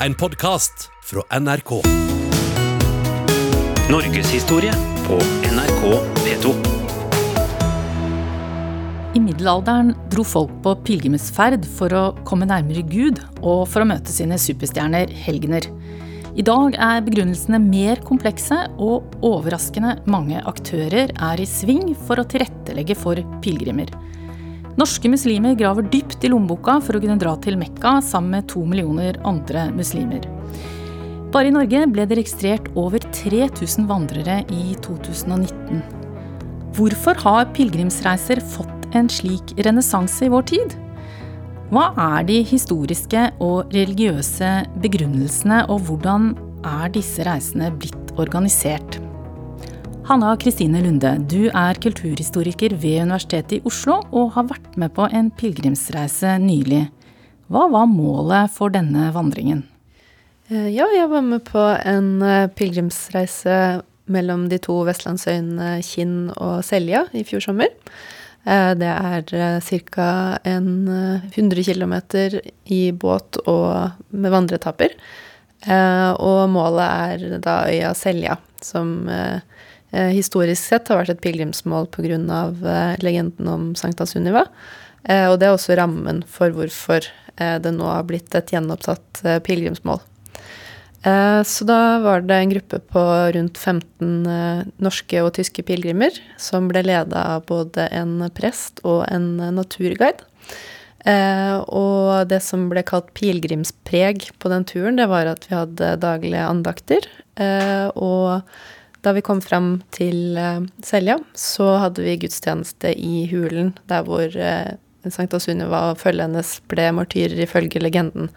en podkast fra NRK. Norgeshistorie på NRK P2. I middelalderen dro folk på pilegrimsferd for å komme nærmere Gud og for å møte sine superstjerner, helgener. I dag er begrunnelsene mer komplekse, og overraskende mange aktører er i sving for å tilrettelegge for pilegrimer. Norske muslimer graver dypt i lommeboka for å kunne dra til Mekka sammen med to millioner andre muslimer. Bare i Norge ble det registrert over 3000 vandrere i 2019. Hvorfor har pilegrimsreiser fått en slik renessanse i vår tid? Hva er de historiske og religiøse begrunnelsene, og hvordan er disse reisene blitt organisert? Hanna Kristine Lunde, du er kulturhistoriker ved Universitetet i Oslo og har vært med på en pilegrimsreise nylig. Hva var målet for denne vandringen? Eh, ja, jeg var med på en eh, pilegrimsreise mellom de to vestlandsøyene Kinn og Selja i fjor sommer. Eh, det er ca. 100 km i båt og med vandretapper. Og målet er da øya Selja, som historisk sett har vært et pilegrimsmål pga. legenden om Sankta Sunniva. Og det er også rammen for hvorfor det nå har blitt et gjenopptatt pilegrimsmål. Eh, så da var det en gruppe på rundt 15 eh, norske og tyske pilegrimer som ble leda av både en prest og en naturguide. Eh, og det som ble kalt pilegrimspreg på den turen, det var at vi hadde daglige andakter. Og da vi kom fram til Selja, så hadde vi gudstjeneste i hulen, der hvor Sankta Sunniva og følget hennes ble martyrer ifølge legenden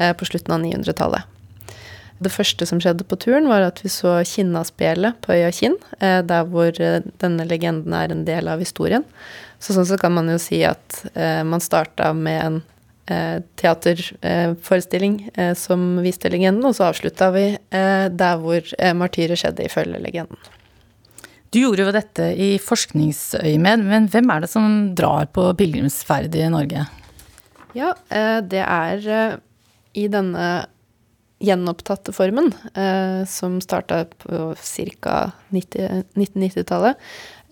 på slutten av 900-tallet. Det første som skjedde på turen, var at vi så Kinnaspelet på øya Kinn, eh, der hvor eh, denne legenden er en del av historien. Så sånn så kan man jo si at eh, man starta med en teaterforestilling som viste legenden, og så avslutta vi der hvor martyret skjedde, ifølge legenden. Du gjorde jo dette i forskningsøyemed, men hvem er det som drar på pilegrimsferd i Norge? Ja, det er i denne gjenopptatte formen, eh, som starta på ca. 1990-tallet,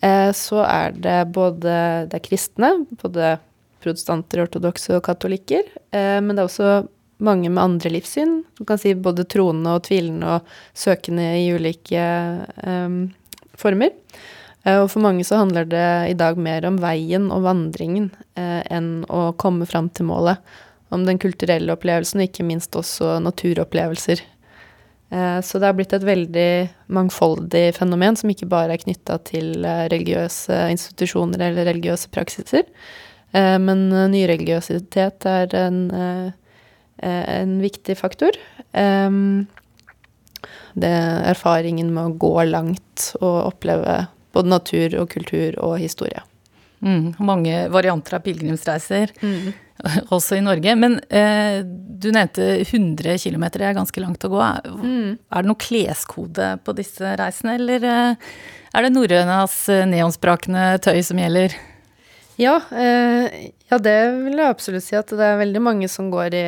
eh, så er det både det er kristne, både protestanter, ortodokse og katolikker, eh, men det er også mange med andre livssyn. Du kan si både troende og tvilende og søkende i ulike eh, former. Eh, og for mange så handler det i dag mer om veien og vandringen eh, enn å komme fram til målet om den kulturelle opplevelsen, og ikke minst også naturopplevelser. Så det har blitt et veldig mangfoldig fenomen som ikke bare er knytta til religiøse institusjoner eller religiøse praksiser. Eh, men nyreligiøsitet er en, en viktig faktor. Det er erfaringen med å gå langt og oppleve både natur og kultur og historie. Mm, mange varianter av pilegrimsreiser. Mm. også i Norge. Men eh, du nevnte 100 km, er ganske langt å gå. Mm. Er det noe kleskode på disse reisene, eller eh, er det norrønas eh, neonsprakende tøy som gjelder? Ja, eh, ja, det vil jeg absolutt si at det er veldig mange som går i,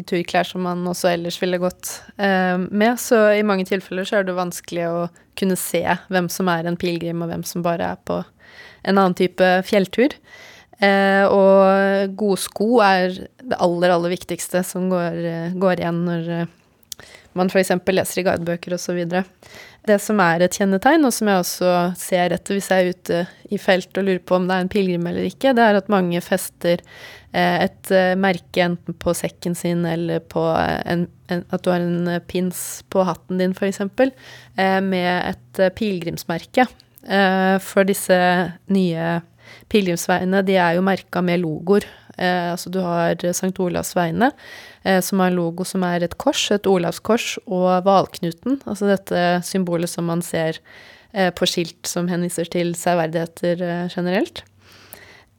i turklær som man også ellers ville gått eh, med. Så i mange tilfeller så er det vanskelig å kunne se hvem som er en pilegrim, og hvem som bare er på en annen type fjelltur. Eh, og gode sko er det aller, aller viktigste som går, går igjen når eh, man f.eks. leser i guidebøker osv. Det som er et kjennetegn, og som jeg også ser etter hvis jeg er ute i felt og lurer på om det er en pilegrim eller ikke, det er at mange fester eh, et eh, merke enten på sekken sin eller på en, en, at du har en pins på hatten din, f.eks., eh, med et pilegrimsmerke. Eh, for disse nye Pilegrimsveiene de er jo merka med logoer. Eh, altså du har St. Olavs veiene, eh, som har en logo som er et kors, et olavskors, og hvalknuten, altså dette symbolet som man ser eh, på skilt som henviser til særverdigheter eh, generelt.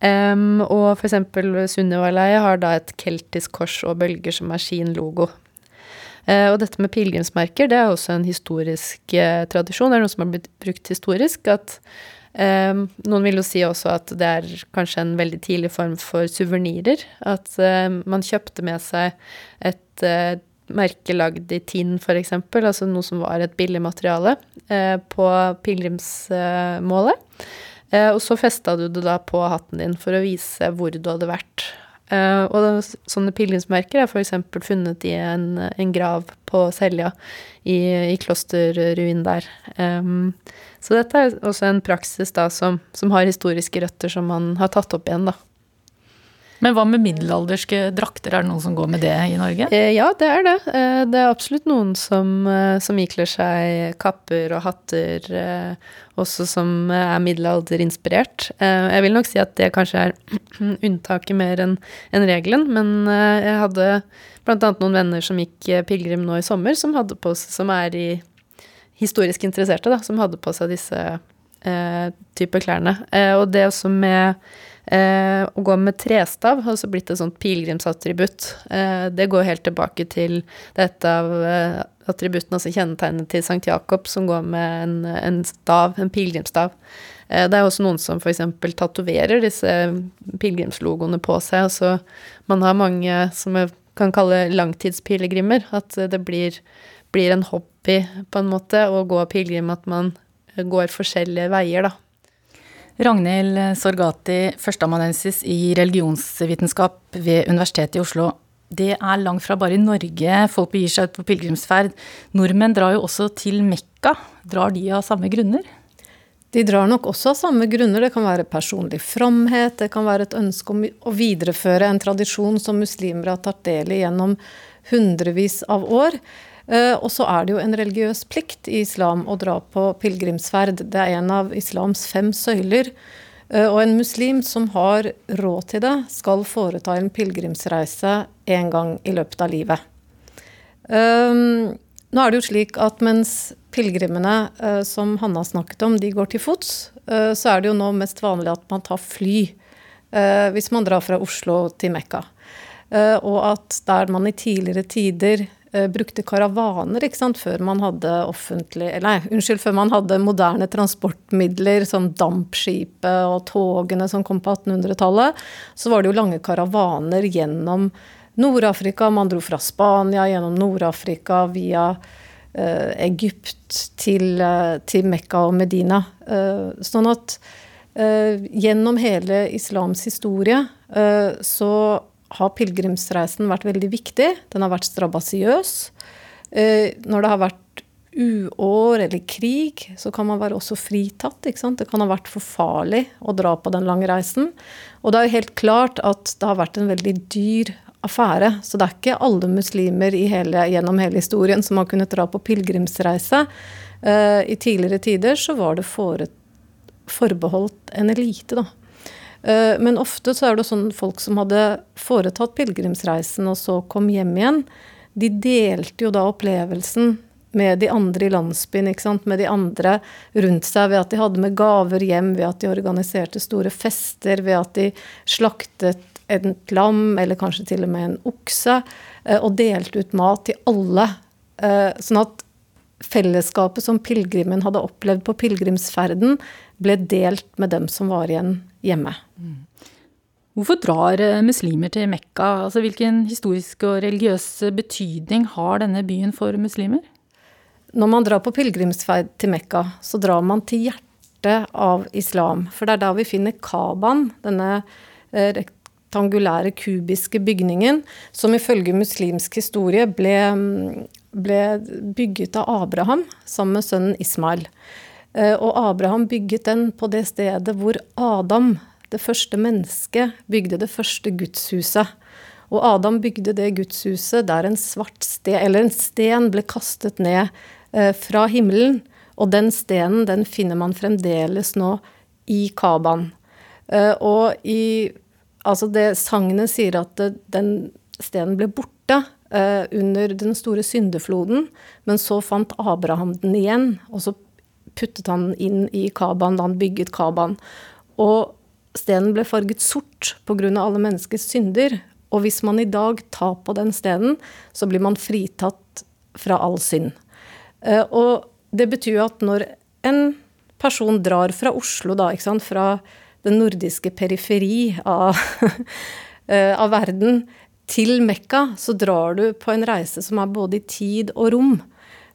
Um, og eksempel Sunnivaleiet har da et keltisk kors og bølger som er sin logo. Uh, og dette med pilegrimsmerker, det er også en historisk uh, tradisjon. Det er noe som har blitt brukt historisk. At Um, noen vil jo si også at det er kanskje en veldig tidlig form for suvenirer. At uh, man kjøpte med seg et uh, merke lagd i tinn, f.eks., altså noe som var et billig materiale, uh, på pilegrimsmålet. Eh, og så festa du det da på hatten din for å vise hvor du hadde vært. Uh, og sånne pilegrimsmerker er f.eks. funnet i en, en, grav på Selja, i, i klosterruin der. Um, så dette er også en praksis da som, som, har historiske røtter som man har tatt opp igjen, da. Men hva med middelalderske drakter, er det noen som går med det i Norge? Eh, ja, det er det. Eh, det er absolutt noen som, eh, som ikler seg kapper og hatter, eh, også som er middelalderinspirert. Eh, jeg vil nok si at det kanskje er unntaket mer enn en regelen, men eh, jeg hadde annet noen venner som gikk pilegrim nå i sommer, som, hadde på, som er i historisk interesserte, da, som hadde på seg disse type klærne. og det også med Eh, å gå med trestav har også blitt et sånt pilegrimsattributt. Eh, det går helt tilbake til dette av eh, attributtene, altså kjennetegnet til Sankt Jakob, som går med en, en stav, en pilegrimsstav. Eh, det er også noen som f.eks. tatoverer disse pilegrimslogoene på seg. Altså man har mange som jeg kan kalle langtidspilegrimer. At det blir, blir en hobby, på en måte, å gå pilegrim. At man går forskjellige veier, da. Ragnhild Sorgati, førsteamanuensis i religionsvitenskap ved Universitetet i Oslo. Det er langt fra bare i Norge folk begir seg ut på pilegrimsferd. Nordmenn drar jo også til Mekka. Drar de av samme grunner? De drar nok også av samme grunner. Det kan være personlig fromhet, det kan være et ønske om å videreføre en tradisjon som muslimer har tatt del i gjennom hundrevis av år. Eh, og så er det jo en religiøs plikt i islam å dra på pilegrimsferd. Det er en av islams fem søyler. Eh, og en muslim som har råd til det, skal foreta en pilegrimsreise én gang i løpet av livet. Um, nå er det jo slik at mens pilegrimene som Hanna snakket om, de går til fots, så er det jo nå mest vanlig at man tar fly hvis man drar fra Oslo til Mekka. og at der man i tidligere tider Eh, brukte karavaner før man hadde offentlig Nei, unnskyld, før man hadde moderne transportmidler, som dampskipet og togene som kom på 1800-tallet, så var det jo lange karavaner gjennom Nord-Afrika. Man dro fra Spania gjennom Nord-Afrika via eh, Egypt til, eh, til, Mekka og Medina. Eh, sånn at eh, gjennom hele islams historie eh, så har pilegrimsreisen vært veldig viktig. Den har vært strabasiøs. Eh, når det har vært uår eller krig, så kan man være også fritatt. Det kan ha vært for farlig å dra på den lange reisen. Og det er jo helt klart at det har vært en veldig dyr affære. Så det er ikke alle muslimer hele, gjennom hele historien som har kunnet dra på pilegrimsreise. Eh, I tidligere tider så var det forbeholdt en elite, da. Eh, men ofte så er det sånn folk som hadde foretatt pilegrimsreisen og så kom hjem igjen, de delte jo da opplevelsen med de andre i landsbyen, med de andre rundt seg, ved at de hadde med gaver hjem, ved at de organiserte store fester, ved at de slaktet et lam, eller kanskje til og med en okse, eh, og delte ut mat til alle. Eh, sånn at fellesskapet som pilegrimen hadde opplevd på pilegrimsferden, ble delt med dem som var igjen hjemme. Hvorfor drar eh, muslimer til Mekka? Altså, hvilken historisk og religiøs betydning har denne byen for muslimer? Når man drar på pilegrimsferd til Mekka, så drar man til hjertet av islam. For det er der vi finner Kaban, denne eh, rektangulære, kubiske bygningen, som ifølge muslimsk historie ble, ble bygget av Abraham sammen med sønnen Ismail. Eh, og Abraham bygget den på det stedet hvor Adam, det første mennesket, bygde det første gudshuset. Og Adam bygde det gudshuset der en svart sten, eller en sten ble kastet ned eh, fra himmelen. Og den stenen den finner man fremdeles nå i Kaban. Eh, og i Altså, det sagnet sier at den stenen ble borte under den store syndefloden, men så fant Abraham den igjen, og så puttet han inn i Kabaen da han bygget Kabaen. Og stenen ble farget sort pga. alle menneskers synder. Og hvis man i dag tar på den stenen, så blir man fritatt fra all synd. Eh, og det betyr at når en person drar fra Oslo, da, ikke sant, fra den nordiske periferi av, eh, av verden, til Mekka så drar du på en reise som er både i tid og rom.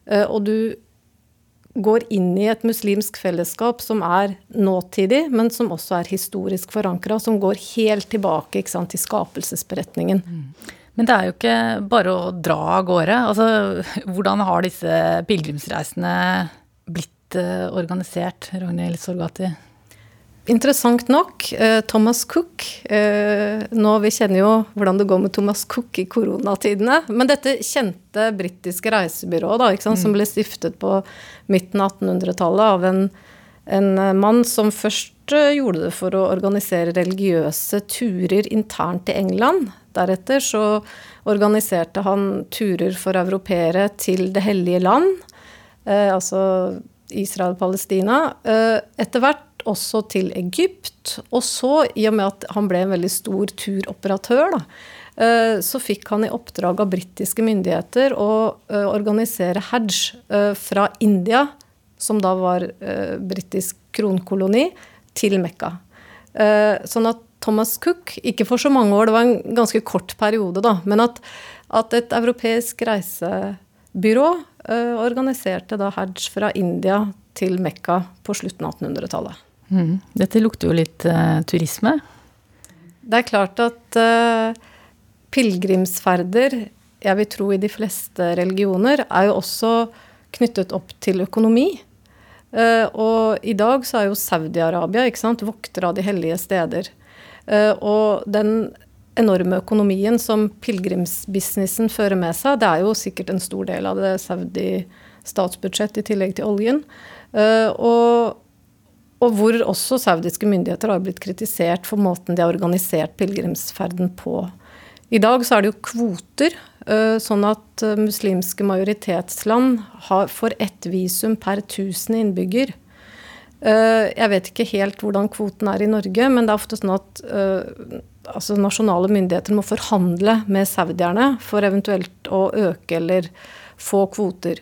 Eh, og du går inn i et muslimsk fellesskap som er nåtidig, men som også er historisk forankra, som går helt tilbake sant, til skapelsesberetningen. Mm. Men det er jo ikke bare å dra av gårde. Altså, hvordan har disse pilegrimsreisene blitt eh, organisert, Ragnhild Sorgati? Interessant nok, eh, Thomas Cook eh, nå, Vi kjenner jo hvordan det går med Thomas Cook i koronatidene. Men dette kjente britiske reisebyrået da, sant, mm. som ble stiftet på midten av 1800-tallet av en, en, eh, mann som først gjorde det for å organisere religiøse turer internt i England. Deretter så organiserte han turer for europeere til Det hellige land, eh, altså Israel-Palestina. Eh, etter hvert også til Egypt. Og så, i og med at han ble en veldig stor turoperatør, da, eh, så fikk han i oppdrag av britiske myndigheter å eh, organisere hajj eh, fra India, som da var britisk kronkoloni, til Mekka. Sånn at Thomas Cook, ikke for så mange år, det var en ganske kort periode, da, men at, at et europeisk reisebyrå organiserte da hajj fra India til Mekka på slutten av 1800-tallet. Mm. Dette lukter jo litt uh, turisme? Det er klart at uh, pilegrimsferder, jeg vil tro i de fleste religioner, er jo også knyttet opp til økonomi. Uh, og i dag så er jo Saudi-Arabia vokter av de hellige steder. Uh, og den enorme økonomien som pilegrimsbusinessen fører med seg, det er jo sikkert en stor del av det Saudi statsbudsjett i tillegg til oljen. Uh, og og hvor også saudiske myndigheter har blitt kritisert for måten de har organisert pilegrimsferden på. I dag så er det jo kvoter, øh, sånn at øh, muslimske majoritetsland får ett visum per 1000 innbygger. Øh, jeg vet ikke helt hvordan kvoten er i Norge, men det er ofte sånn at altså nasjonale myndigheter må forhandle med saudierne for eventuelt å øke eller få kvoter.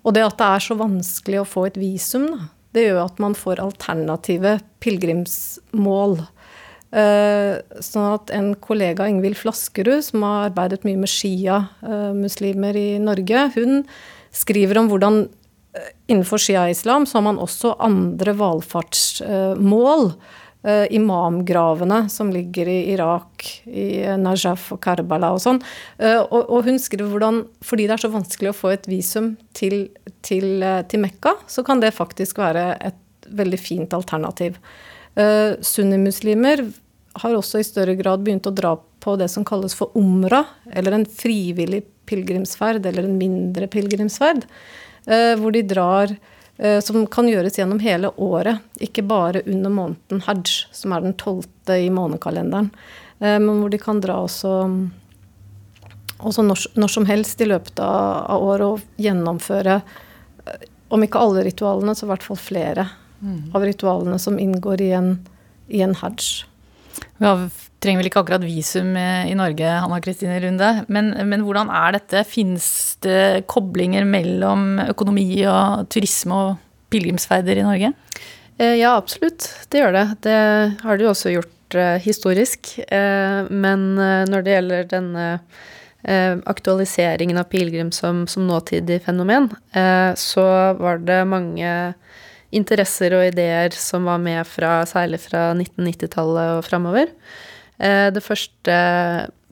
Og det at det er så vanskelig å få et visum, da, det gjør at man får alternative pilegrimsmål. Eh, sånn at en kollega, Ingvild Flaskerud, som har arbeidet mye med shia-muslimer i Norge, hun skriver om hvordan eh, innenfor shia-islam så har man også andre valfartsmål. Uh, imamgravene som ligger i Irak, i Najaf og Karbala og sånn. Uh, og, og, hun skriver hvordan fordi det er så vanskelig å få et visum til, til, uh, til Mekka, så kan det faktisk være et veldig fint alternativ. Sunnimuslimer har også i større grad begynt å dra på det som kalles for umra, eller en frivillig pilegrimsferd, eller en mindre pilegrimsferd, hvor de drar Eh, som kan gjøres gjennom hele året, ikke bare under måneden hajj, som er den tolvte i månekalenderen. Eh, men hvor de kan dra også, også når, når, som helst i løpet av, av året og gjennomføre, eh, om ikke alle ritualene, så i hvert fall flere mm. av ritualene som inngår i en, i en hajj. Ja, trenger vel ikke akkurat visum i Norge, Hanna Kristine Runde. Men, men, hvordan er dette? Finnes det koblinger mellom økonomi og turisme og pilegrimsferder i Norge? Eh, ja, absolutt. Det gjør det. Det har det jo også gjort uh, historisk. Men når det gjelder denne aktualiseringen av pilegrim som, som nåtidig fenomen, så var det mange interesser og ideer som var med fra, særlig fra 1990-tallet og framover. Eh, det første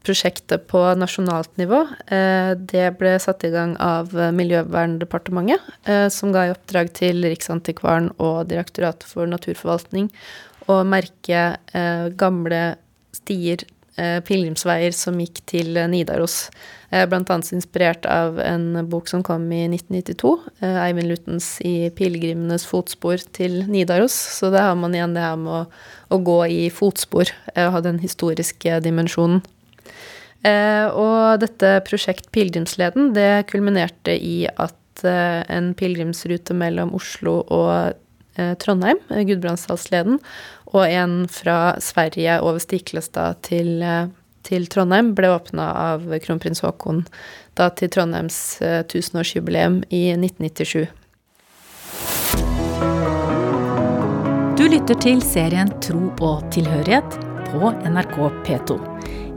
prosjektet på nasjonalt nivå, eh, det ble satt i gang av Miljøverndepartementet, eh, som ga i oppdrag til Riksantikvaren og Direktoratet for naturforvaltning å merke gamle stier, pilegrimsveier, som gikk til Nidaros. Blant annet inspirert av en bok som kom i 1992, Eivind Lutens 'I pilegrimenes fotspor til Nidaros'. Så det har man igjen det her med å å gå i fotspor eh, og ha den historiske dimensjonen. Eh, og dette prosjekt Pilegrimsleden, det kulminerte i at eh, en pilegrimsrute mellom Oslo og Trondheim, Gudbrandsdalsleden, og en fra Sverige over Stiklestad til, til Trondheim ble åpna av kronprins Haakon da til Trondheims tusenårsjubileum i 1997. Du lytter til serien Tro og tilhørighet på NRK P2.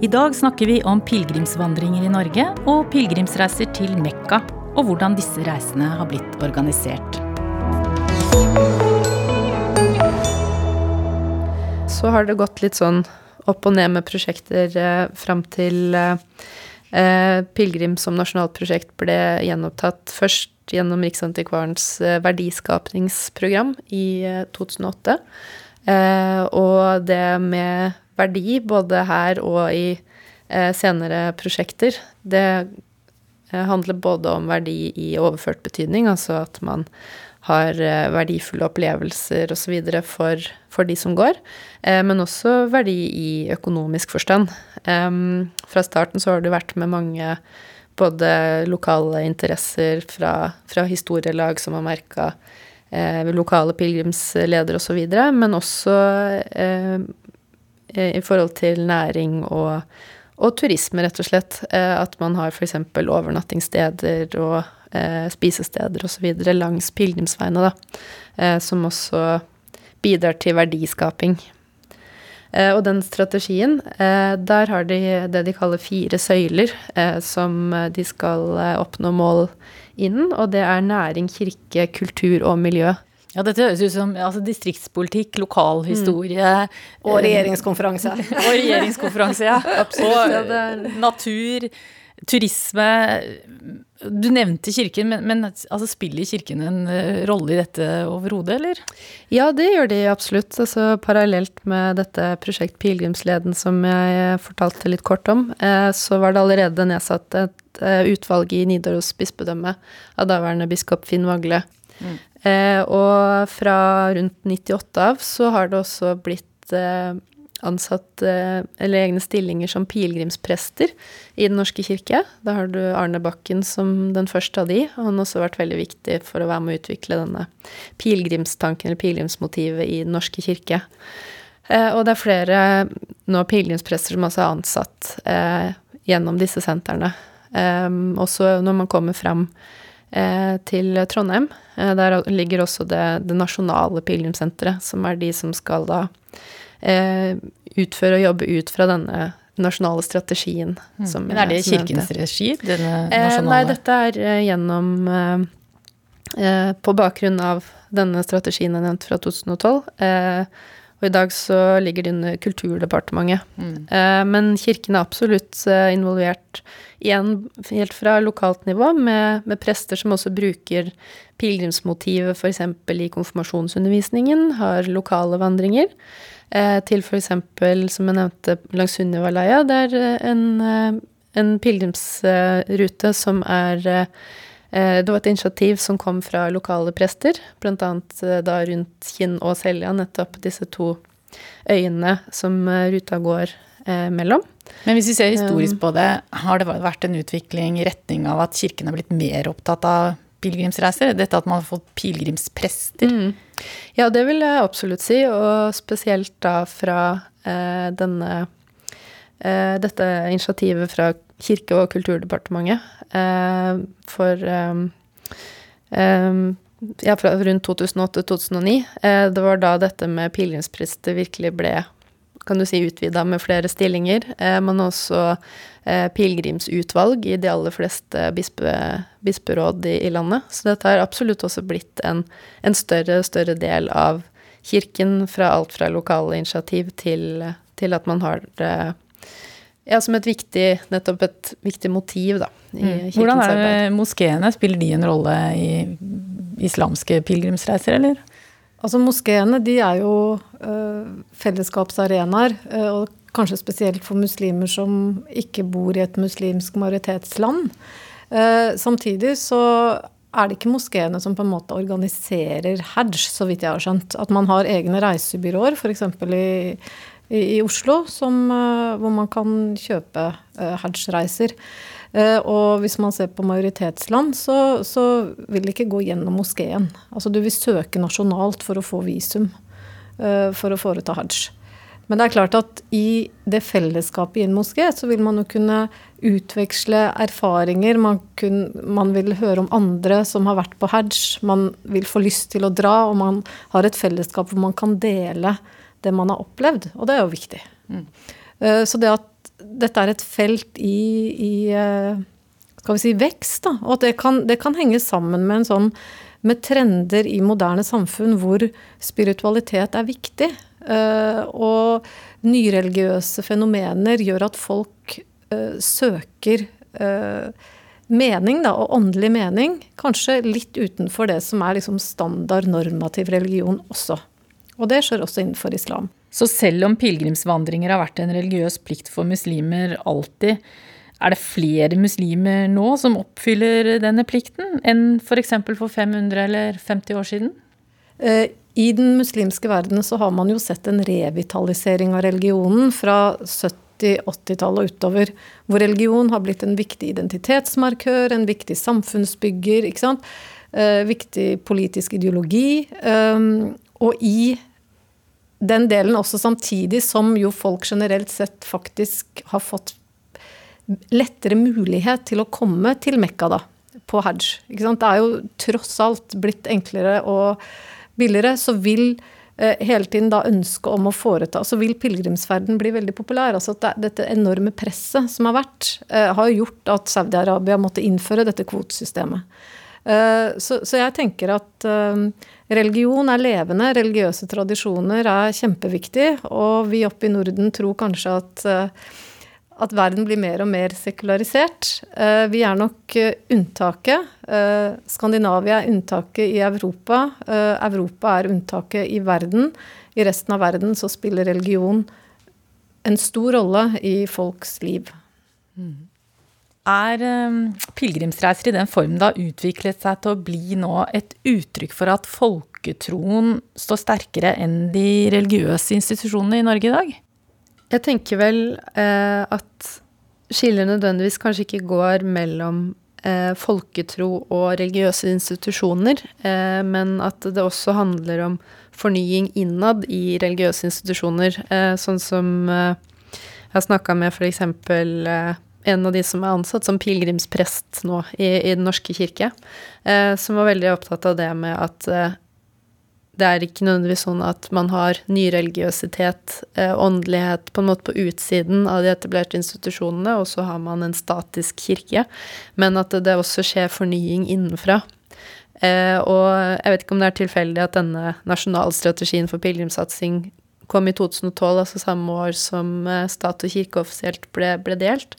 I dag snakker vi om pilegrimsvandringer i Norge og pilegrimsreiser til Mekka, og hvordan disse reisene har blitt organisert. Så har det gått litt sånn opp og ned med prosjekter eh, fram til eh, eh, Pilegrim som nasjonalt prosjekt ble gjenopptatt først gjennom Riksantikvarens eh, verdiskapningsprogram i eh, 2008. Eh, og det med verdi både her og i eh, senere prosjekter, det eh, handler både om verdi i overført betydning, altså at man har eh, verdifulle opplevelser osv. For, for de som går, eh, men også verdi i økonomisk forstand. Fra starten så har du vært med mange både lokale interesser fra, fra historielag som har merka eh, lokale pilegrimsledere osv., men også eh, i forhold til næring og, og turisme, rett og slett. At man har f.eks. overnattingssteder og eh, spisesteder osv. langs pilegrimsveiene, da. Eh, som også bidrar til verdiskaping. Eh, og den strategien, eh, der har de det de kaller fire søyler, eh, som de skal eh, oppnå mål innen. Og det er næring, kirke, kultur og miljø. Ja, dette høres ut som altså, distriktspolitikk, lokalhistorie Og regjeringskonferanse. og regjeringskonferanse, ja. Absolutt, Og er- natur, turisme Du nevnte kirken, men, men altså, spiller kirken en eh, rolle i dette overhodet, eller? Ja, det gjør de absolutt. Altså, parallelt med dette prosjekt Pilegrimsleden som jeg fortalte litt kort om, eh, så var det allerede nedsatt et eh, utvalg i Nidaros bispedømme av daværende biskop Finn Vagle. Mm. og fra rundt 98 av så har det også blitt ansatt eh, eller egne stillinger som pilegrimsprester i Den norske kirke. Da har du Arne Bakken som den første av de, og han har også vært veldig viktig for å være med å utvikle denne pilegrimstanken eller pilegrimsmotivet i Den norske kirke. Eh, og det er flere nå pilegrimsprester som også er ansatt eh, gjennom disse sentrene. Eh, også når man kommer fram eh, til Trondheim, eh, der ligger også det, det nasjonale pilegrimssenteret, som er de som skal da utføre og jobbe ut fra denne nasjonale strategien. Som, Men er det kirkens regi, denne Eh, nasjonale? nei, dette er eh, gjennom eh, eh, På bakgrunn av denne strategien jeg nevnte fra 2012. Og i dag så ligger det under Kulturdepartementet. Mm. Eh, men kirken er absolutt eh, involvert igjen helt fra lokalt nivå, med, med prester som også bruker pilegrimsmotivet f.eks. i konfirmasjonsundervisningen, har lokale vandringer. Eh, til f.eks., som jeg nevnte, langs Sunnivaleia, det er eh, en, eh, en pilegrimsrute som er Det var et initiativ som kom fra lokale prester, annet eh, da rundt Kinn og Selja, nettopp disse to øyene som eh, ruta går eh, mellom. Men hvis vi ser historisk på det, har det vært en utvikling i retning av at kirken har blitt mer opptatt av pilegrimsreiser? Dette at man har fått pilegrimsprester? Mm. Ja, det vil jeg absolutt si, og spesielt da fra eh, denne eh, dette initiativet fra Kirke- og kulturdepartementet. Eh, for eh, eh, ja, fra rundt 2008-2009. Eh, det var da dette med pilegrimsprester virkelig ble kan du si utvida med flere stillinger. Eh, man også eh, pilegrimsutvalg i de aller fleste bispe, bisperåd i, i landet. Så dette har absolutt også blitt en, en større større del av kirken, fra alt fra lokale initiativ til, til at man har det ja, som et viktig, nettopp et viktig motiv, da, Mm. Hvordan er det moskeene? Spiller de en rolle i islamske pilegrimsreiser, eller? Altså Moskeene de er jo øh, fellesskapsarenaer, øh, og kanskje spesielt for muslimer som ikke bor i et muslimsk majoritetsland. Eh, samtidig så er det ikke moskeene som på en måte organiserer hajj, så vidt jeg har skjønt. At man har egne reisebyråer, f.eks. I, i, Oslo, som, øh, hvor man kan kjøpe hajj-reiser. Eh, og hvis man ser på majoritetsland, så, så vil det ikke gå gjennom moskeen. Altså du vil søke nasjonalt for å få visum eh, for å foreta hajj. Men det er klart at i det fellesskapet i en moské, så vil man jo kunne utveksle erfaringer. Man, kun, man vil høre om andre som har vært på hajj. Man vil få lyst til å dra, og man har et fellesskap hvor man kan dele det man har opplevd. Og det er jo viktig. Mm. Så det at dette er et felt i, i skal vi si, vekst. Da. Og at det kan, det kan henge sammen med en sånn med trender i moderne samfunn hvor spiritualitet er viktig. Uh, og nyreligiøse fenomener gjør at folk søker mening, da, og åndelig mening. Kanskje litt utenfor det som er liksom standard normativ religion også. Og det skjer også innenfor islam. Så selv om pilegrimsvandringer har vært en religiøs plikt for muslimer alltid, er det flere muslimer nå som oppfyller denne plikten enn f.eks. For, for 500 eller 50 år siden? Eh, I den muslimske verdenen så har man jo sett en revitalisering av religionen fra 70-80-tallet og utover, hvor religion har blitt en viktig identitetsmarkør, en viktig samfunnsbygger. Eh, viktig politisk ideologi. Um, og i den delen også samtidig som jo folk generelt sett faktisk har fått lettere mulighet til å komme til Mekka da, på hajj. Det er jo tross alt blitt enklere og billigere. Så vil eh, hele tiden da ønsket om å foreta Så vil pilegrimsferden bli veldig populær. altså det, Dette enorme presset som har vært, eh, har gjort at Saudi-Arabia måtte innføre dette kvotesystemet. Eh, så, så, jeg tenker at eh, religion er levende, religiøse tradisjoner er kjempeviktig. Og vi oppe i Norden tror kanskje at eh, at verden blir mer og mer sekularisert. Vi er nok unntaket. Skandinavia er unntaket i Europa. Europa er unntaket i verden. I resten av verden så spiller religion en stor rolle i folks liv. Mm. Er pilegrimsreiser i den formen det har utviklet seg til å bli nå et uttrykk for at folketroen står sterkere enn de religiøse institusjonene i Norge i dag? Jeg tenker vel eh, at skillet nødvendigvis kanskje ikke går mellom eh, folketro og religiøse institusjoner, eh, men at det også handler om fornying innad i religiøse institusjoner. Eh, sånn som eh, jeg har snakka med f.eks. Eh, en av de som er ansatt som pilegrimsprest nå i, i Den norske kirke, som var veldig opptatt av det med at det er ikke nødvendigvis sånn at man har nyreligiøsitet, eh, åndelighet, på en måte på utsiden av de etablerte institusjonene, og så har man en statisk kirke, men at det, det også skjer fornying innenfra. Eh, og jeg vet ikke om det er tilfeldig at denne nasjonalstrategien for pilegrimssatsing kom i 2012, altså samme år som eh, stat og kirke offisielt ble, ble delt.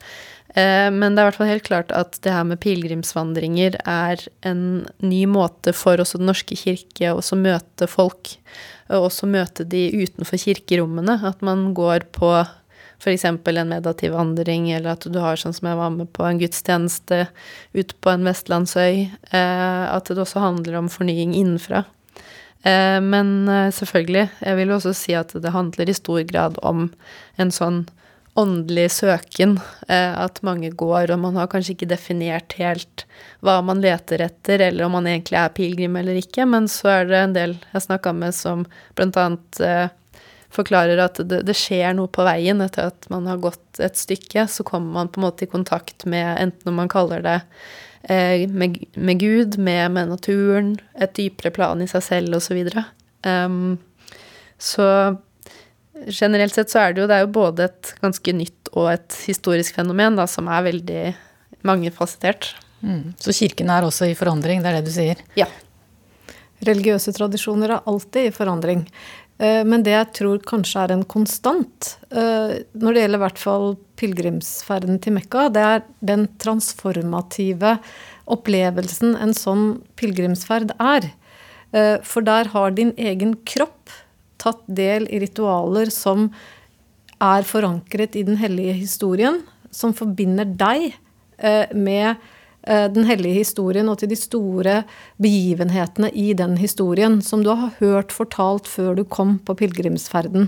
Eh, men det er i hvert fall helt klart at det her med pilegrimsvandringer er en ny måte for også Den norske kirke å møte folk, og også møte de utenfor kirkerommene. At man går på f.eks. en meditativ vandring, eller at du har sånn som jeg var med på en gudstjeneste ute på en vestlandsøy. Eh, at det også handler om fornying innenfra. Eh, men selvfølgelig, jeg vil også si at det handler i stor grad om en sånn åndelig søken eh, at mange går, og man har kanskje ikke definert helt hva man leter etter, eller om man egentlig er pilegrim eller ikke, men så er det en del jeg snakka med som eh, forklarer at det, skjer noe på veien. Etter at man har gått et stykke, så kommer man på en måte i kontakt med, enten om man kaller det eh, med, med, Gud, med, med, naturen, et dypere plan i seg selv, osv. Så, um, så generelt sett så er det jo, det er jo både et ganske nytt og et historisk fenomen da, som er veldig mangefasettert. Mm. Så kirken er også i forandring, det er det du sier? Ja. Religiøse tradisjoner er alltid i forandring. Eh, men det jeg tror kanskje er en konstant eh, når det gjelder i hvert fall pilegrimsferden til Mekka, det er den transformative opplevelsen en sånn pilegrimsferd er. Eh, for der har din egen kropp tatt del i ritualer som er forankret i den hellige historien, som forbinder deg med den hellige historien og til de store begivenhetene i den historien, som du har hørt fortalt før du kom på pilegrimsferden.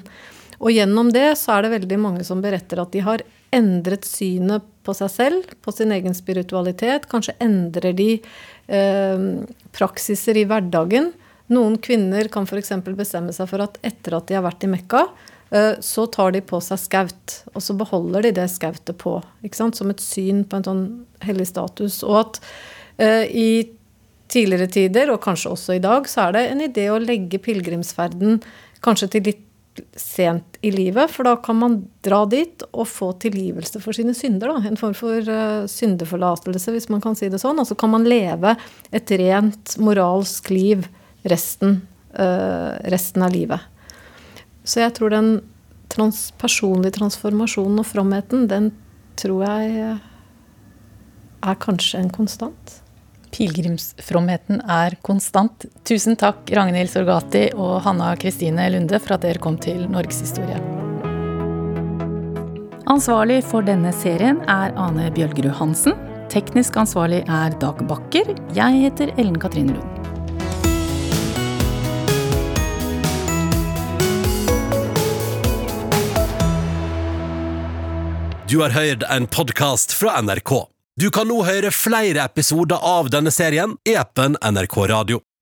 Og gjennom det så er det veldig mange som beretter at de har endret synet på seg selv, på sin egen spiritualitet. Kanskje endrer de eh, praksiser i hverdagen noen kvinner kan f.eks. bestemme seg for at etter at de har vært i Mekka, eh, så tar de på seg skaut, og så beholder de det skautet på. Som et syn på en sånn hellig status. Og at uh, i tidligere tider, og kanskje også i dag, så er det en idé å legge pilegrimsferden kanskje til litt sent i livet, for da kan man dra dit og få tilgivelse for sine synder. Da. En form for uh, syndeforlatelse, hvis man kan si det sånn. Og så kan man leve et rent moralsk liv resten, uh, resten av livet. Så jeg tror den trans personlige transformasjonen og fromheten, den tror jeg er kanskje en konstant. Pilegrimsfromheten er konstant. Tusen takk, Ragnhild Sorgati og Hanna Kristine Lunde, for at dere kom til Norgeshistorie. Ansvarlig for denne serien er Ane Bjølgerud Hansen. Teknisk ansvarlig er Dag Bakker. Jeg heter Ellen Katrine Lund. Du har hørt en podkast fra NRK. Du kan nå høre flere episoder av denne serien i appen NRK Radio.